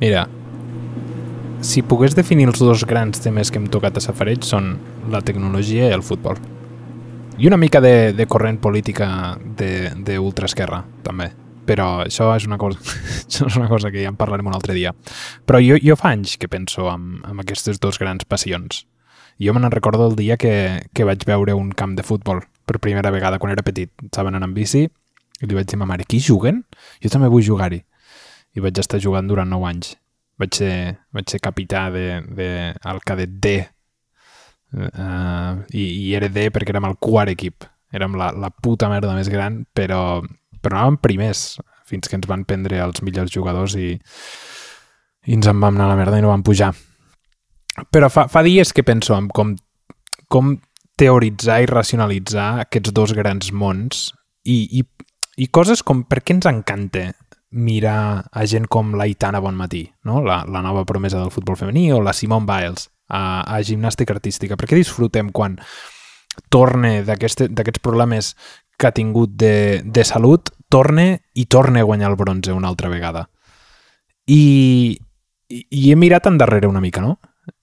Mira, si pogués definir els dos grans temes que hem tocat a Safareig són la tecnologia i el futbol. I una mica de, de corrent política d'ultraesquerra, també. Però això és una cosa, això és una cosa que ja en parlarem un altre dia. Però jo, jo fa anys que penso en, en aquestes dues grans passions. Jo me'n recordo el dia que, que vaig veure un camp de futbol per primera vegada quan era petit. Estaven anant en bici i li vaig dir a ma mare, qui juguen? Jo també vull jugar-hi. I vaig estar jugant durant 9 anys. Vaig ser, vaig ser capità de, de, al cadet D. Uh, i, I era D perquè érem el quart equip. Érem la, la puta merda més gran, però, però anàvem primers fins que ens van prendre els millors jugadors i, i ens en vam anar a la merda i no vam pujar. Però fa, fa dies que penso en com, com teoritzar i racionalitzar aquests dos grans mons i, i, i coses com per què ens encanta mirar a gent com l'Aitana Bonmatí, no? la, la nova promesa del futbol femení, o la Simone Biles a, a gimnàstica artística. Per què disfrutem quan torne d'aquests problemes que ha tingut de, de salut, torne i torne a guanyar el bronze una altra vegada. I, i, i he mirat endarrere una mica, no?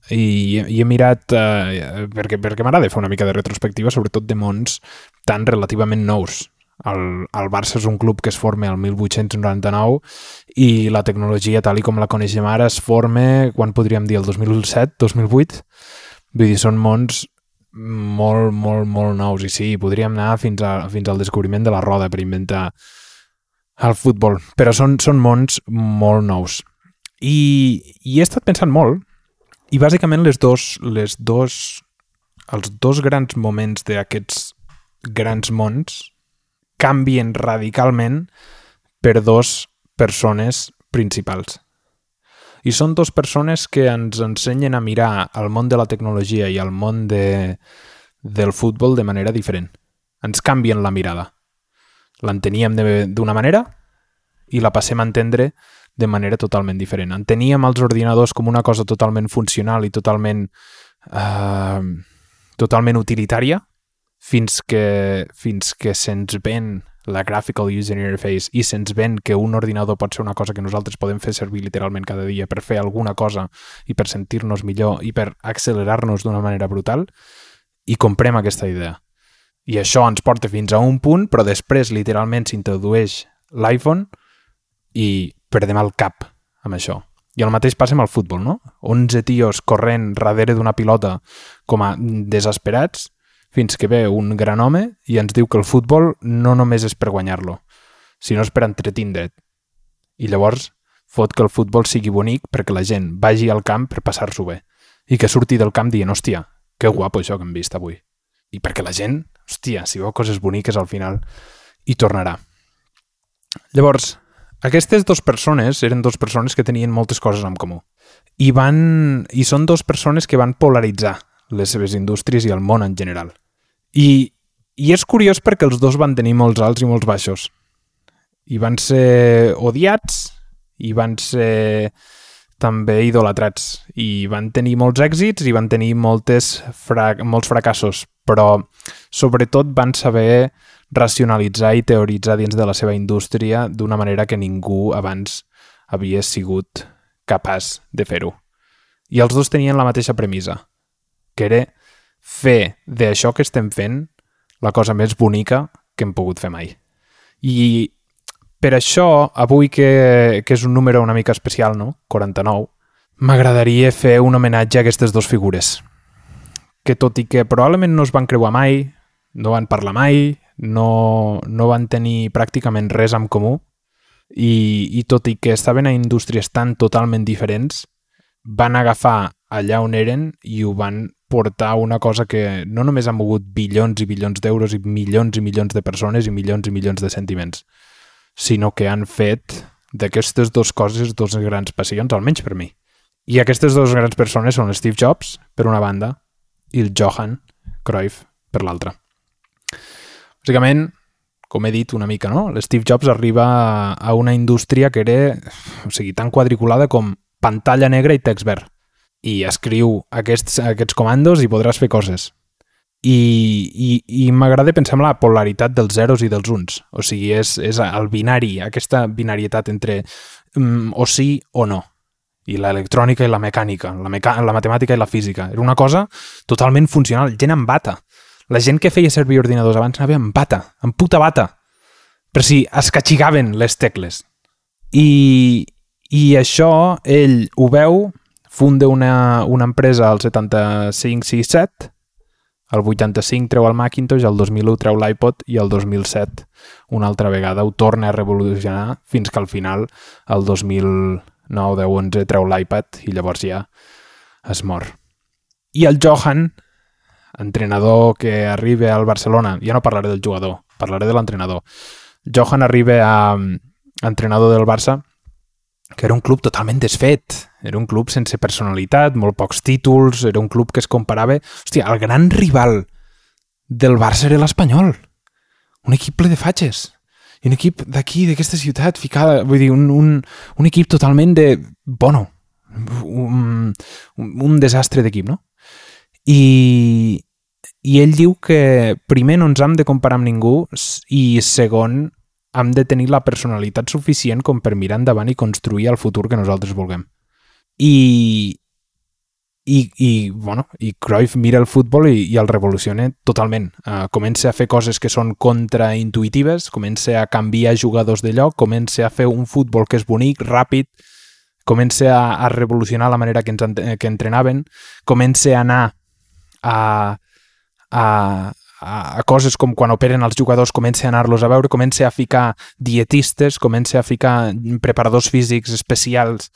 i, i he mirat, eh, perquè, perquè m'agrada fer una mica de retrospectiva, sobretot de mons tan relativament nous. El, el Barça és un club que es forma al 1899 i la tecnologia tal i com la coneixem ara es forma, quan podríem dir, el 2007, 2008? Vull dir, són mons molt, molt, molt nous. I sí, podríem anar fins, a, fins al descobriment de la roda per inventar el futbol. Però són, són mons molt nous. I, i he estat pensant molt i bàsicament les dos, les dos, els dos grans moments d'aquests grans mons canvien radicalment per dos persones principals. I són dos persones que ens ensenyen a mirar el món de la tecnologia i el món de, del futbol de manera diferent. Ens canvien la mirada. L'enteníem d'una manera i la passem a entendre de manera totalment diferent. Enteníem els ordinadors com una cosa totalment funcional i totalment eh, totalment utilitària fins que, fins que se'ns ven la Graphical User Interface i se'ns ven que un ordinador pot ser una cosa que nosaltres podem fer servir literalment cada dia per fer alguna cosa i per sentir-nos millor i per accelerar-nos d'una manera brutal i comprem aquesta idea. I això ens porta fins a un punt, però després literalment s'introdueix l'iPhone i perdem el cap amb això. I el mateix passa amb el futbol, no? 11 tios corrent darrere d'una pilota com a desesperats fins que ve un gran home i ens diu que el futbol no només és per guanyar-lo, sinó és per entretindre't. I llavors fot que el futbol sigui bonic perquè la gent vagi al camp per passar-s'ho bé i que surti del camp dient, hòstia, que guapo això que hem vist avui. I perquè la gent, hòstia, si veu coses boniques al final, hi tornarà. Llavors, aquestes dues persones eren dues persones que tenien moltes coses en comú. I, van, I són dues persones que van polaritzar les seves indústries i el món en general. I, I és curiós perquè els dos van tenir molts alts i molts baixos. I van ser odiats i van ser també idolatrats i van tenir molts èxits i van tenir moltes fra molts fracassos, però sobretot van saber racionalitzar i teoritzar dins de la seva indústria d'una manera que ningú abans havia sigut capaç de fer-ho. I els dos tenien la mateixa premissa, que era fer d'això que estem fent la cosa més bonica que hem pogut fer mai. I per això, avui que, que és un número una mica especial, no? 49, m'agradaria fer un homenatge a aquestes dues figures, que tot i que probablement no es van creuar mai, no van parlar mai, no, no van tenir pràcticament res en comú i, i tot i que estaven a indústries tan totalment diferents, van agafar allà on eren i ho van portar una cosa que no només ha mogut bilions i bilions d'euros i milions i milions de persones i milions i milions de sentiments, sinó que han fet d'aquestes dues coses dos grans passions, almenys per mi. I aquestes dues grans persones són Steve Jobs, per una banda, i el Johan Cruyff, per l'altra. Bàsicament, com he dit una mica, no? l'Steve Jobs arriba a una indústria que era o sigui, tan quadriculada com pantalla negra i text verd. I escriu aquests, aquests comandos i podràs fer coses. I, i, i m'agrada pensar en la polaritat dels zeros i dels uns. O sigui, és, és el binari, aquesta binarietat entre mm, o sí o no. i l'electrònica i la mecànica, la, meca la matemàtica i la física. Era una cosa totalment funcional, gent amb bata. La gent que feia servir ordinadors abans anava amb bata, amb puta bata, per si es catxigaven les tecles. I, i això ell ho veu, funda una, una empresa al 75-67, el 85 treu el Macintosh, el 2001 treu l'iPod i el 2007 una altra vegada ho torna a revolucionar fins que al final, el 2009, 10, 11, treu l'iPad i llavors ja es mor. I el Johan, entrenador que arriba al Barcelona, ja no parlaré del jugador, parlaré de l'entrenador. Johan arriba a, a entrenador del Barça que era un club totalment desfet. Era un club sense personalitat, molt pocs títols, era un club que es comparava... Hòstia, el gran rival del Barça era l'Espanyol. Un equip ple de fatxes. I un equip d'aquí, d'aquesta ciutat, ficada... Vull dir, un, un, un equip totalment de... Bueno, un, un desastre d'equip, no? I, I ell diu que primer no ens hem de comparar amb ningú i segon hem de tenir la personalitat suficient com per mirar endavant i construir el futur que nosaltres vulguem. I, i, i, bueno, i Cruyff mira el futbol i, i el revoluciona totalment. Uh, comença a fer coses que són contraintuitives, comença a canviar jugadors de lloc, comença a fer un futbol que és bonic, ràpid, comença a, a revolucionar la manera que ens que entrenaven, comença a anar a, a, a, a coses com quan operen els jugadors comença a anar-los a veure, comença a ficar dietistes, comença a ficar preparadors físics especials,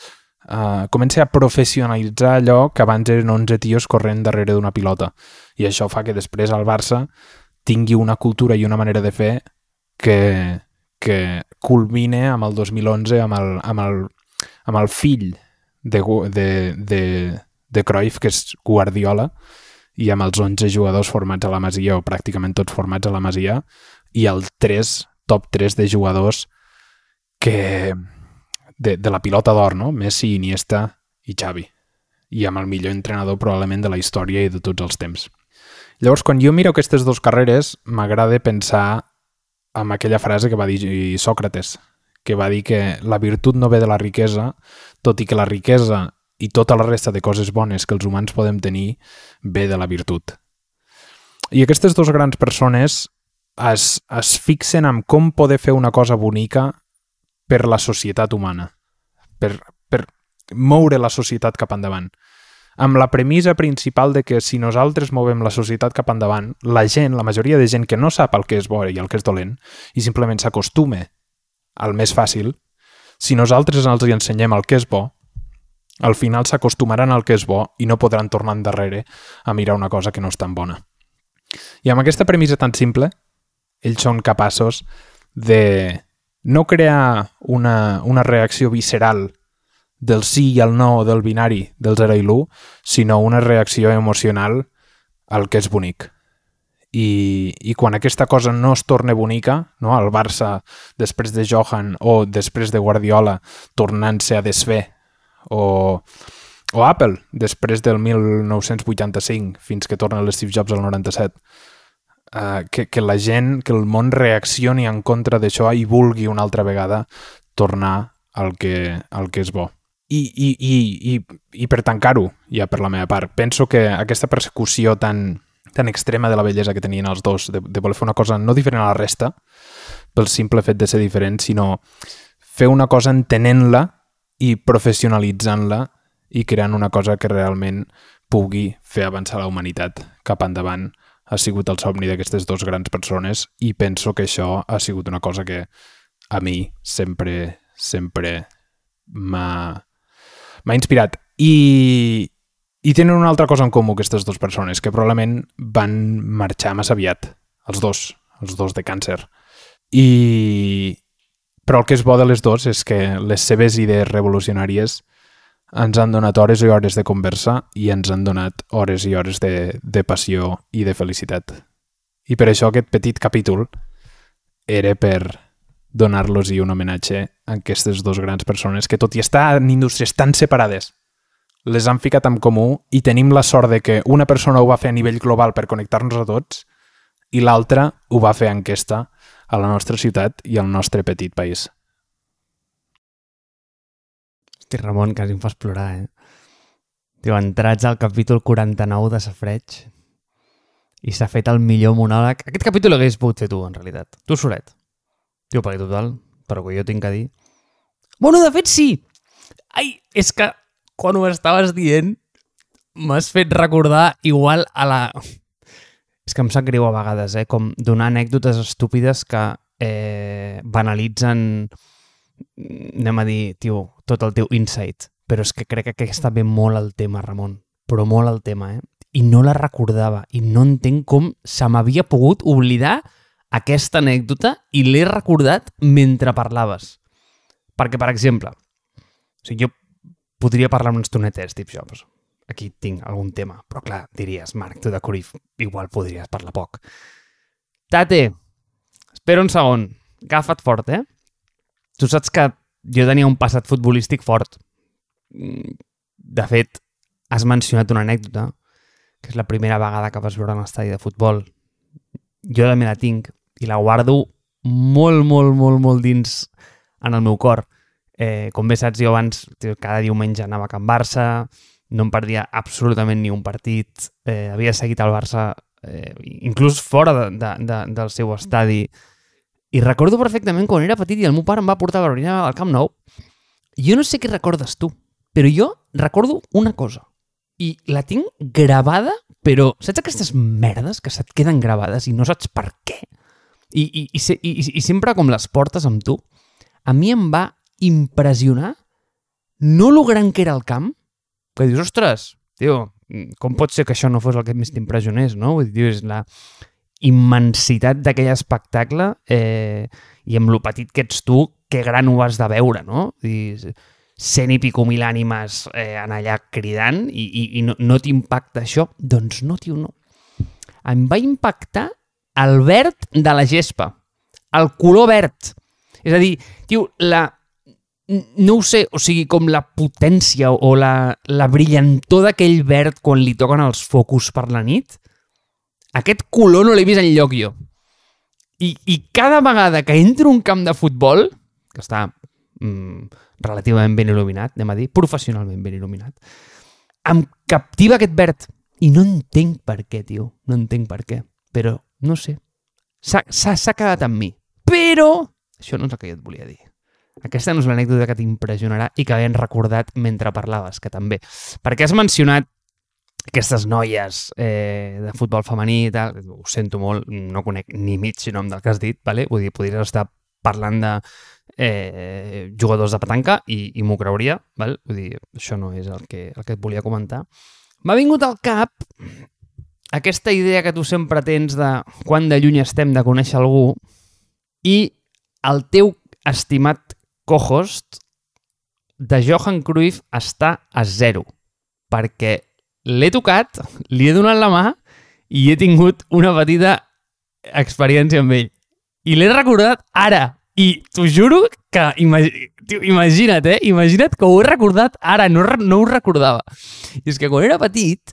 uh, comença a professionalitzar allò que abans eren 11 tios corrent darrere d'una pilota. I això fa que després el Barça tingui una cultura i una manera de fer que, que culmine amb el 2011 amb el, amb el, amb el fill de, de, de, de Cruyff, que és Guardiola, i amb els 11 jugadors formats a la Masia, o pràcticament tots formats a la Masia, i el 3, top 3 de jugadors que de, de la pilota d'or, no? Messi, Iniesta i Xavi. I amb el millor entrenador probablement de la història i de tots els temps. Llavors, quan jo miro aquestes dues carreres, m'agrada pensar en aquella frase que va dir Sòcrates, que va dir que la virtut no ve de la riquesa, tot i que la riquesa i tota la resta de coses bones que els humans podem tenir ve de la virtut. I aquestes dues grans persones es, es fixen en com poder fer una cosa bonica per la societat humana, per, per moure la societat cap endavant. Amb la premissa principal de que si nosaltres movem la societat cap endavant, la gent, la majoria de gent que no sap el que és bo i el que és dolent, i simplement s'acostume al més fàcil, si nosaltres els ensenyem el que és bo, al final s'acostumaran al que és bo i no podran tornar endarrere a mirar una cosa que no és tan bona. I amb aquesta premissa tan simple, ells són capaços de no crear una, una reacció visceral del sí i el no del binari del 0 i l'1, sinó una reacció emocional al que és bonic. I, i quan aquesta cosa no es torna bonica, no? el Barça després de Johan o després de Guardiola tornant-se a desfer o, o Apple, després del 1985, fins que torna l'Steve Jobs al 97. Uh, eh, que, que la gent, que el món reaccioni en contra d'això i vulgui una altra vegada tornar al que, al que és bo. I, i, i, i, i per tancar-ho, ja per la meva part, penso que aquesta persecució tan, tan extrema de la bellesa que tenien els dos, de, de voler fer una cosa no diferent a la resta, pel simple fet de ser diferent, sinó fer una cosa entenent-la i professionalitzant-la i creant una cosa que realment pugui fer avançar la humanitat cap endavant ha sigut el somni d'aquestes dues grans persones i penso que això ha sigut una cosa que a mi sempre, sempre m'ha inspirat. I, I tenen una altra cosa en comú aquestes dues persones, que probablement van marxar massa aviat, els dos, els dos de càncer. I, però el que és bo de les dues és que les seves idees revolucionàries ens han donat hores i hores de conversa i ens han donat hores i hores de, de passió i de felicitat. I per això aquest petit capítol era per donar-los un homenatge a aquestes dues grans persones que tot i estar en indústries tan separades les han ficat en comú i tenim la sort de que una persona ho va fer a nivell global per connectar-nos a tots i l'altra ho va fer en aquesta a la nostra ciutat i al nostre petit país. Hosti, Ramon, quasi em fas plorar, eh? Tio, entrats al capítol 49 de Safreig i s'ha fet el millor monòleg. Aquest capítol l'hagués pogut fer tu, en realitat. Tu solet. Tio, perquè total, però que jo tinc que dir... Bueno, de fet, sí! Ai, és que quan ho estaves dient m'has fet recordar igual a la... És que em sap greu a vegades, eh? Com donar anècdotes estúpides que eh, banalitzen, anem a dir, tio, tot el teu insight. Però és que crec que aquesta ve molt al tema, Ramon. Però molt al tema, eh? I no la recordava. I no entenc com se m'havia pogut oblidar aquesta anècdota i l'he recordat mentre parlaves. Perquè, per exemple, o sigui, jo podria parlar una estoneta de Steve Jobs. Aquí tinc algun tema. Però clar, diries, Marc, tu de Corif, igual podries parlar poc. Tate, espera un segon. Agafa't fort, eh? Tu saps que jo tenia un passat futbolístic fort. De fet, has mencionat una anècdota, que és la primera vegada que vas veure un estadi de futbol. Jo també la tinc i la guardo molt, molt, molt, molt dins en el meu cor. Eh, com bé saps, jo abans cada diumenge anava a Can Barça, no em perdia absolutament ni un partit, eh, havia seguit el Barça eh, inclús fora de, de, de, del seu estadi, i recordo perfectament quan era petit i el meu pare em va portar a veure al Camp Nou. Jo no sé què recordes tu, però jo recordo una cosa. I la tinc gravada, però saps aquestes merdes que se't queden gravades i no saps per què? I, i, i, i, i sempre com les portes amb tu, a mi em va impressionar no lo gran que era el camp, que dius, ostres, tio, com pot ser que això no fos el que més t'impressionés, no? Vull dir, és la immensitat d'aquell espectacle eh, i amb lo petit que ets tu, que gran ho has de veure, no? Dir, cent i pico mil ànimes eh, en allà cridant i, i, i no, no t'impacta això? Doncs no, tio, no. Em va impactar el verd de la gespa, el color verd. És a dir, tio, la, no ho sé, o sigui, com la potència o la, la brillantor d'aquell verd quan li toquen els focus per la nit, aquest color no l'he vist en lloc jo. I, I cada vegada que entro un camp de futbol, que està mm, relativament ben il·luminat, anem a dir, professionalment ben il·luminat, em captiva aquest verd. I no entenc per què, tio. No entenc per què. Però, no sé. S'ha quedat amb mi. Però, això no és el que jo et volia dir. Aquesta no és l'anècdota que t'impressionarà i que ben recordat mentre parlaves, que també. Perquè has mencionat aquestes noies eh, de futbol femení i tal, ho sento molt, no conec ni mig nom del que has dit, vale? vull dir, podries estar parlant de eh, jugadors de petanca i, i m'ho creuria, val? vull dir, això no és el que, el que et volia comentar. M'ha vingut al cap aquesta idea que tu sempre tens de quan de lluny estem de conèixer algú i el teu estimat co-host de Johan Cruyff està a zero perquè l'he tocat, li he donat la mà i he tingut una petita experiència amb ell. I l'he recordat ara. I t'ho juro que, imagi... Tio, imagina't, eh? Imagina't que ho he recordat ara, no, no ho recordava. I és que quan era petit,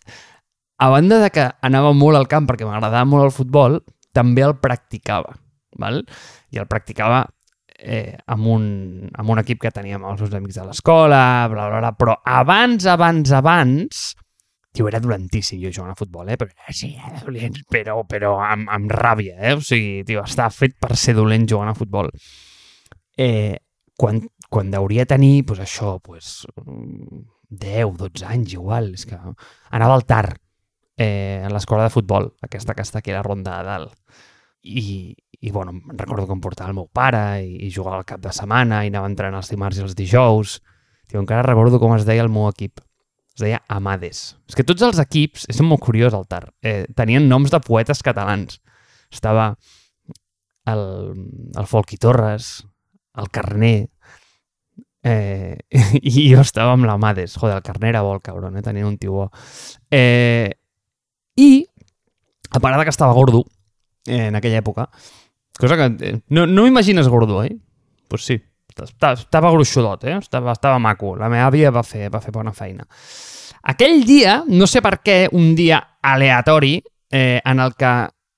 a banda de que anava molt al camp perquè m'agradava molt el futbol, també el practicava, val? I el practicava eh, amb, un, amb un equip que teníem els meus amics de l'escola, bla, bla, bla, però abans, abans, abans, Tio, era dolentíssim jo jugant a futbol, eh? Però, sí, era dolent, però, però amb, amb ràbia, eh? O sigui, tio, estava fet per ser dolent jugant a futbol. Eh, quan, quan hauria tenir, pues, això, pues, 10, 12 anys igual, és que anava al TAR, eh, a l'escola de futbol, aquesta que està aquí a la ronda de dalt. I, i bueno, em recordo com portava el meu pare i, i jugava al cap de setmana i anava entrant els dimarts i els dijous. Tio, encara recordo com es deia el meu equip es deia Amades. És que tots els equips, és molt curiós el TAR, eh, tenien noms de poetes catalans. Estava el, el Folqui Torres, el Carner, eh, i jo estava amb l'Amades. Joder, el Carner era bo, el cabron, eh? tenia un tio bo. Eh, I, a part que estava gordo, eh, en aquella època, cosa que eh, no, no m'imagines gordo, eh? Pues sí, estava gruixudot, eh? Estava, estava maco. La meva àvia va fer, va fer bona feina. Aquell dia, no sé per què, un dia aleatori, eh, en el que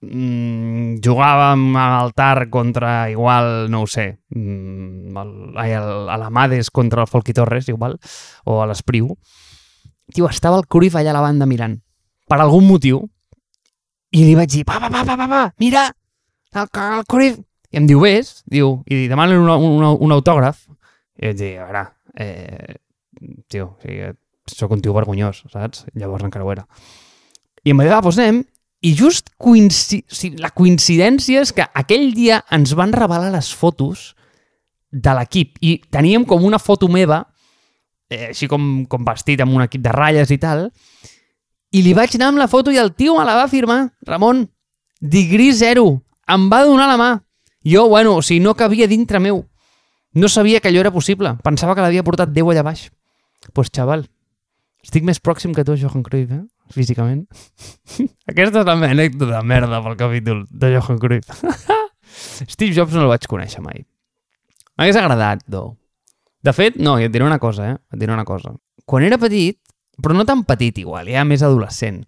mm, jugàvem al Tar contra, igual, no ho sé, mm, el, ai, el, a l'Amades contra el Folqui Torres, igual, o a l'Espriu. Tio, estava el Cruyff allà a la banda mirant, per algun motiu, i li vaig dir, pa, pa, pa, pa, pa mira, el, el Cruyff... I em diu, ves, diu, i demanen un, un, un autògraf. I vaig dir, a veure, eh, tio, o sigui, sóc un tio vergonyós, saps? Llavors encara ho era. I em va dir, va, doncs anem, i just coinci... o sigui, la coincidència és que aquell dia ens van revelar les fotos de l'equip i teníem com una foto meva, eh, així com, com vestit amb un equip de ratlles i tal, i li vaig anar amb la foto i el tio me la va firmar, Ramon, digrí zero, em va donar la mà. Jo, bueno, o sigui, no cabia dintre meu. No sabia que allò era possible. Pensava que l'havia portat Déu allà baix. Doncs, pues, xaval, estic més pròxim que tu, Johan Cruyff, eh? físicament. Aquesta és la meva anècdota de merda pel capítol de Johan Cruyff. Steve Jobs no el vaig conèixer mai. M'hagués agradat, do. De fet, no, i et diré una cosa, eh? Et diré una cosa. Quan era petit, però no tan petit igual, ja més adolescent,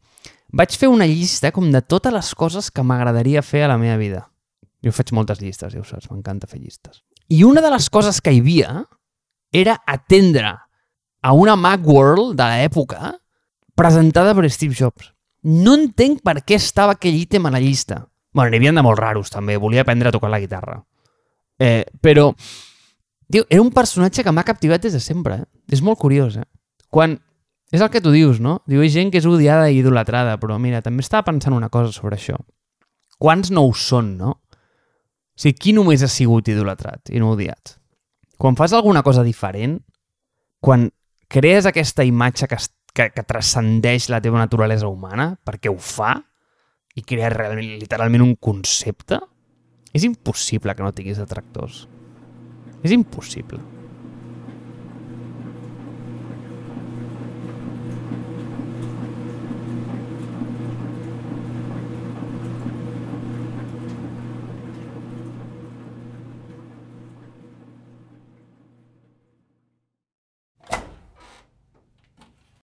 vaig fer una llista com de totes les coses que m'agradaria fer a la meva vida. Jo faig moltes llistes, ja ho saps, m'encanta fer llistes. I una de les coses que hi havia era atendre a una Macworld de l'època presentada per Steve Jobs. No entenc per què estava aquell ítem a la llista. Bueno, n'hi havia de molt raros, també. Volia aprendre a tocar la guitarra. Eh, però, tio, era un personatge que m'ha captivat des de sempre. Eh? És molt curiós, eh? Quan... És el que tu dius, no? Diu, hi gent que és odiada i idolatrada, però mira, també estava pensant una cosa sobre això. Quants no ho són, no? O sigui, qui només ha sigut idolatrat i no odiat? Quan fas alguna cosa diferent, quan crees aquesta imatge que, que, que transcendeix la teva naturalesa humana perquè ho fa i crea realment, literalment un concepte, és impossible que no tinguis detractors. És impossible.